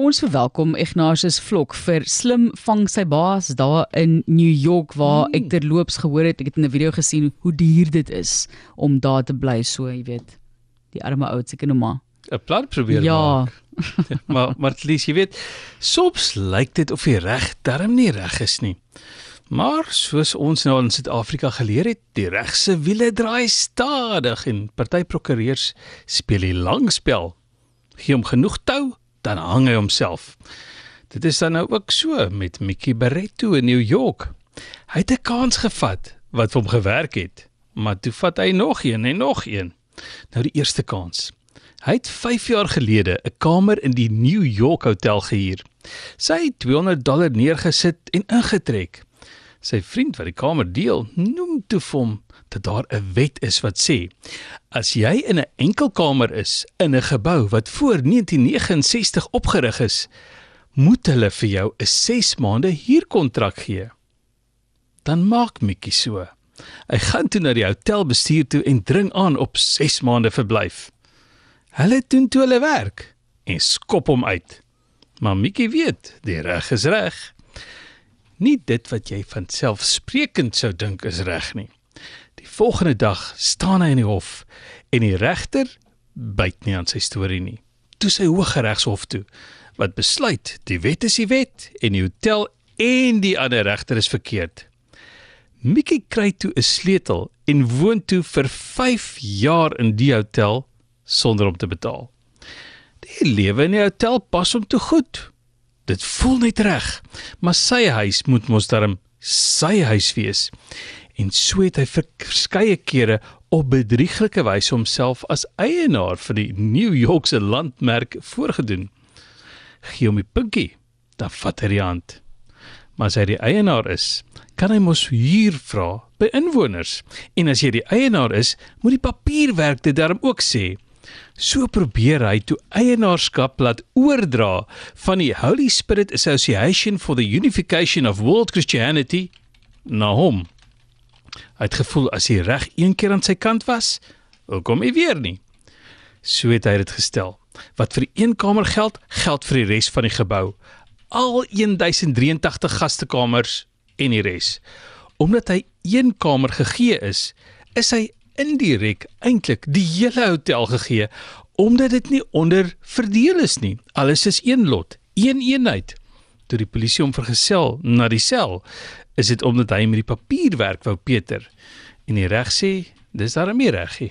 ons verwelkom Ignatius Vlok vir Slim vang sy baas daar in New York waar mm. ek terloops gehoor het, ek het in 'n video gesien hoe duur dit is om daar te bly so, jy weet. Die arme ou se kinoma. 'n Plan probeer ja. maak. maar maar Lies, jy weet, soms lyk dit of jy reg darm nie reg is nie. Maar soos ons nou in Suid-Afrika geleer het, die regse wiele draai stadig en party prokureurs speel die lang spel. Gee hom genoeg tou dan hang hy homself. Dit is dan nou ook so met Mickey Barretto in New York. Hy het 'n kans gevat wat vir hom gewerk het, maar toe vat hy nog een en nog een. Nou die eerste kans. Hy het 5 jaar gelede 'n kamer in die New York hotel gehuur. Sy het 200 dollar neergesit en ingetrek. Sy vriend wat die kamer deel, noem toe vir hom dat daar 'n wet is wat sê as jy in 'n enkelkamer is in 'n gebou wat voor 1969 opgerig is, moet hulle vir jou 'n 6 maande huurkontrak gee. Dan maak Mikkie so. Hy gaan toe na die hotelbestuur toe en dring aan op 6 maande verblyf. Hulle doen toe hulle werk en skop hom uit. Maar Mikkie weet, die reg is reg. Nie dit wat jy van selfsprekend sou dink is reg nie. Volgende dag staan hy in die hof en die regter byt nie aan sy storie nie. Toe sy Hooggeregshof toe wat besluit die wet is die wet en die hotel en die ander regter is verkeerd. Mickey kry toe 'n sleutel en woon toe vir 5 jaar in die hotel sonder om te betaal. Die lewe in die hotel pas hom te goed. Dit voel net reg, maar sy huis moet mos darm sy huis wees en so het hy verskeie kere op bedrieglike wyse homself as eienaar van die New Yorkse landmerk voorgedoen. Gee hom die pinkie, dan vat hy die hand. Maar as hy die eienaar is, kan hy mos huur vra by inwoners. En as jy die eienaar is, moet die papierwerk dit daarom ook sê. So probeer hy toe eienaarskap laat oordra van die Holy Spirit Association for the Unification of World Christianity na hom. Hy het gevoel as hy reg een keer aan sy kant was, hoekom hy weer nie? So het hy dit gestel. Wat vir een kamer geld, geld vir die res van die gebou. Al 1083 gastekamers en die res. Omdat hy een kamer gegee is, is hy indirek eintlik die hele hotel gegee omdat dit nie onder verdeel is nie. Alles is een lot, een eenheid. Toe die polisie hom vergesel na die sel, is dit omdat hy met die papierwerk wou Peter. En die reg sê dis daarmee reggie